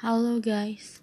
Halo guys.